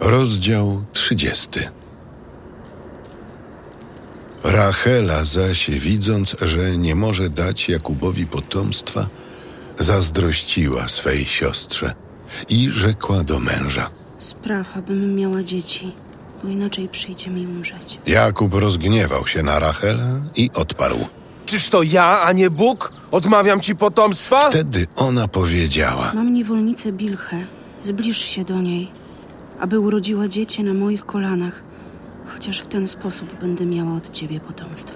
Rozdział 30. Rachela zaś, widząc, że nie może dać Jakubowi potomstwa, zazdrościła swej siostrze i rzekła do męża. Spraw, abym miała dzieci, bo inaczej przyjdzie mi umrzeć. Jakub rozgniewał się na Rachelę i odparł. Czyż to ja, a nie Bóg? Odmawiam ci potomstwa? Wtedy ona powiedziała. Mam niewolnicę Bilchę, zbliż się do niej, aby urodziła dziecię na moich kolanach, chociaż w ten sposób będę miała od ciebie potomstwo.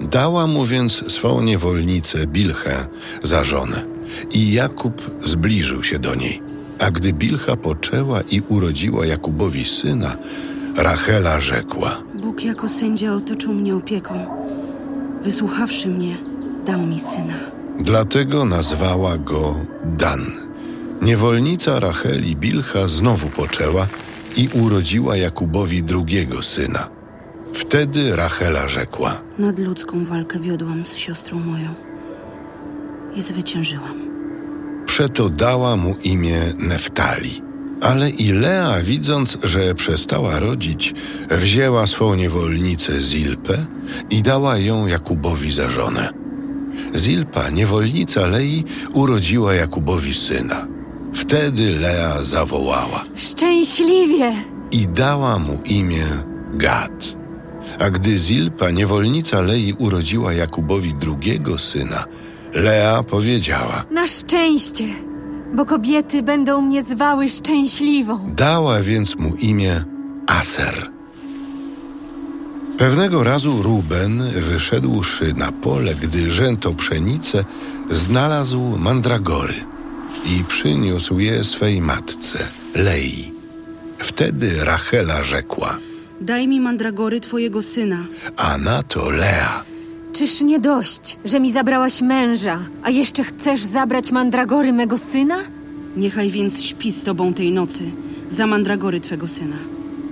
Dała mu więc swą niewolnicę Bilchę za żonę i Jakub zbliżył się do niej. A gdy Bilcha poczęła i urodziła Jakubowi syna, Rachela rzekła. Bóg jako sędzia otoczył mnie opieką. Wysłuchawszy mnie, dał mi syna. Dlatego nazwała go Dan. Niewolnica Racheli Bilcha znowu poczęła i urodziła Jakubowi drugiego syna. Wtedy Rachela rzekła. Nadludzką walkę wiodłam z siostrą moją i zwyciężyłam. Przeto dała mu imię Neftali. Ale i Lea, widząc, że przestała rodzić, wzięła swą niewolnicę Zilpę i dała ją Jakubowi za żonę. Zilpa, niewolnica Lei, urodziła Jakubowi syna. Wtedy Lea zawołała Szczęśliwie! i dała mu imię Gad. A gdy Zilpa, niewolnica Lei, urodziła Jakubowi drugiego syna, Lea powiedziała – Na szczęście, bo kobiety będą mnie zwały szczęśliwą. Dała więc mu imię Aser. Pewnego razu Ruben, wyszedłszy na pole, gdy rzęto pszenicę, znalazł mandragory i przyniósł je swej matce, Lei. Wtedy Rachela rzekła, Daj mi mandragory twojego syna. a na to Lea. Czyż nie dość, że mi zabrałaś męża, a jeszcze chcesz zabrać mandragory mego syna? Niechaj więc śpi z tobą tej nocy za mandragory twego syna.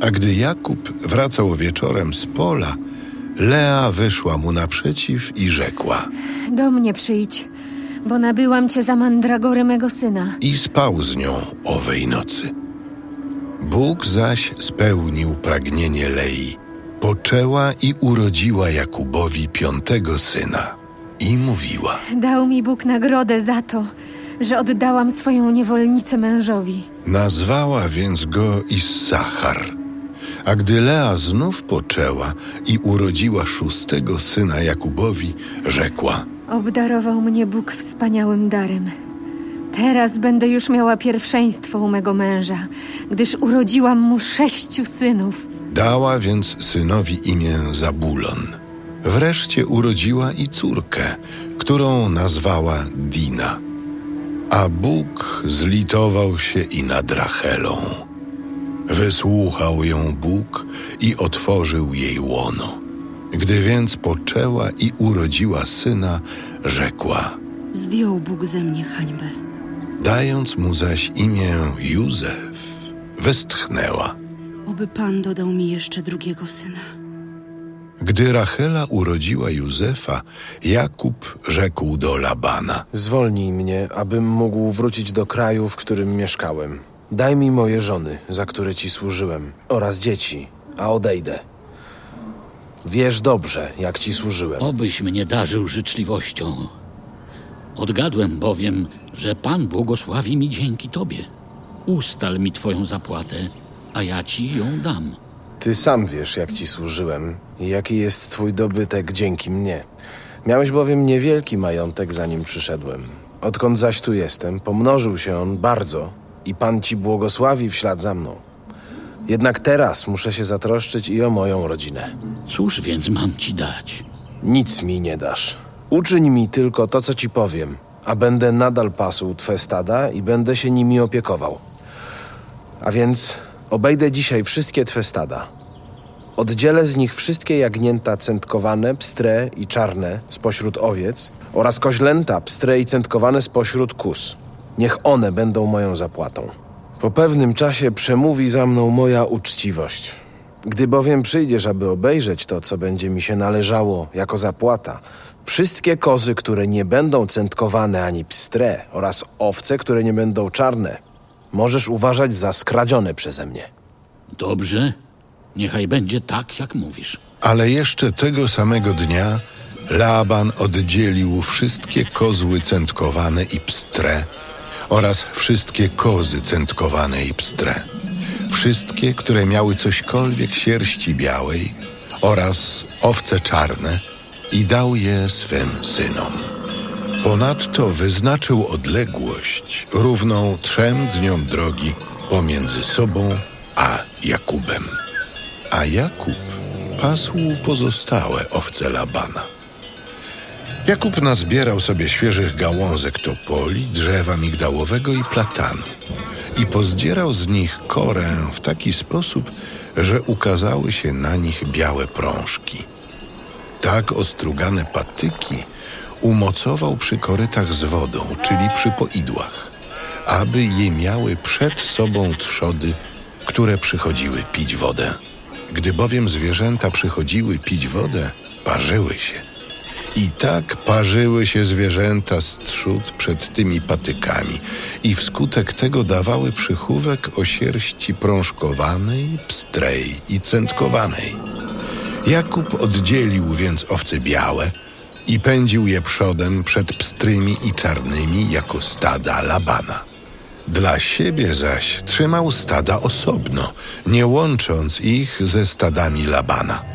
A gdy Jakub wracał wieczorem z pola, Lea wyszła mu naprzeciw i rzekła Do mnie przyjdź, bo nabyłam cię za mandragory mego syna. i spał z nią owej nocy. Bóg zaś spełnił pragnienie Lei. Poczęła i urodziła Jakubowi piątego syna. I mówiła, Dał mi Bóg nagrodę za to, że oddałam swoją niewolnicę mężowi. nazwała więc go Issachar. A gdy Lea znów poczęła i urodziła szóstego syna Jakubowi, rzekła, Obdarował mnie Bóg wspaniałym darem. Teraz będę już miała pierwszeństwo u mego męża, gdyż urodziłam mu sześciu synów. Dała więc synowi imię Zabulon. Wreszcie urodziła i córkę, którą nazwała Dina. A Bóg zlitował się i nad Rachelą. Wysłuchał ją Bóg i otworzył jej łono. Gdy więc poczęła i urodziła syna, rzekła, Zdjął Bóg ze mnie hańbę. dając mu zaś imię Józef, westchnęła. Oby Pan dodał mi jeszcze drugiego syna. Gdy Rachela urodziła Józefa, Jakub rzekł do Labana. Zwolnij mnie, abym mógł wrócić do kraju, w którym mieszkałem. Daj mi moje żony, za które ci służyłem, oraz dzieci, a odejdę. Wiesz dobrze, jak ci służyłem. Obyś mnie darzył życzliwością. Odgadłem bowiem, że Pan błogosławi mi dzięki Tobie. Ustal mi Twoją zapłatę, a ja Ci ją dam. Ty sam wiesz, jak ci służyłem i jaki jest twój dobytek dzięki mnie. Miałeś bowiem niewielki majątek, zanim przyszedłem. Odkąd zaś tu jestem, pomnożył się on bardzo i Pan ci błogosławi w ślad za mną. Jednak teraz muszę się zatroszczyć i o moją rodzinę. Cóż więc mam Ci dać? Nic mi nie dasz. Uczyń mi tylko to, co ci powiem, a będę nadal pasł twe stada i będę się nimi opiekował. A więc obejdę dzisiaj wszystkie twe stada. Oddzielę z nich wszystkie jagnięta cętkowane, pstre i czarne spośród owiec oraz koźlęta, pstre i cętkowane spośród kus. Niech one będą moją zapłatą. Po pewnym czasie przemówi za mną moja uczciwość. Gdy bowiem przyjdziesz, aby obejrzeć to, co będzie mi się należało jako zapłata, wszystkie kozy, które nie będą cętkowane ani pstre oraz owce, które nie będą czarne, możesz uważać za skradzione przeze mnie. Dobrze, niechaj będzie tak, jak mówisz. Ale jeszcze tego samego dnia Laban oddzielił wszystkie kozły centkowane i pstre oraz wszystkie kozy centkowane i pstre. Wszystkie, które miały cośkolwiek sierści białej oraz owce czarne i dał je swym synom. Ponadto wyznaczył odległość równą trzem dniom drogi pomiędzy sobą a Jakubem. A Jakub pasł pozostałe owce Labana. Jakub nazbierał sobie świeżych gałązek topoli, drzewa migdałowego i platanu i pozdzierał z nich korę w taki sposób, że ukazały się na nich białe prążki. Tak ostrugane patyki umocował przy korytach z wodą, czyli przy poidłach, aby je miały przed sobą trzody, które przychodziły pić wodę. Gdy bowiem zwierzęta przychodziły pić wodę, parzyły się. I tak parzyły się zwierzęta z trzód przed tymi patykami i wskutek tego dawały przychówek o sierści prążkowanej, pstrej i centkowanej. Jakub oddzielił więc owce białe i pędził je przodem przed pstrymi i czarnymi jako stada Labana. Dla siebie zaś trzymał stada osobno, nie łącząc ich ze stadami Labana.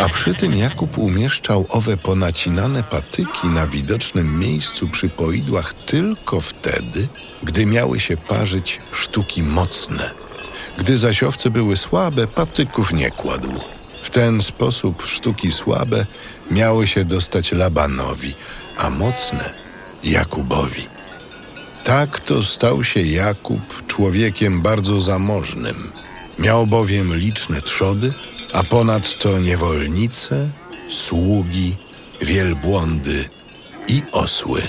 A przy tym Jakub umieszczał owe ponacinane patyki na widocznym miejscu przy poidłach tylko wtedy, gdy miały się parzyć sztuki mocne. Gdy zaś owce były słabe, patyków nie kładł. W ten sposób sztuki słabe miały się dostać Labanowi, a mocne Jakubowi. Tak to stał się Jakub człowiekiem bardzo zamożnym. Miał bowiem liczne trzody, a ponadto niewolnice, sługi, wielbłądy i osły.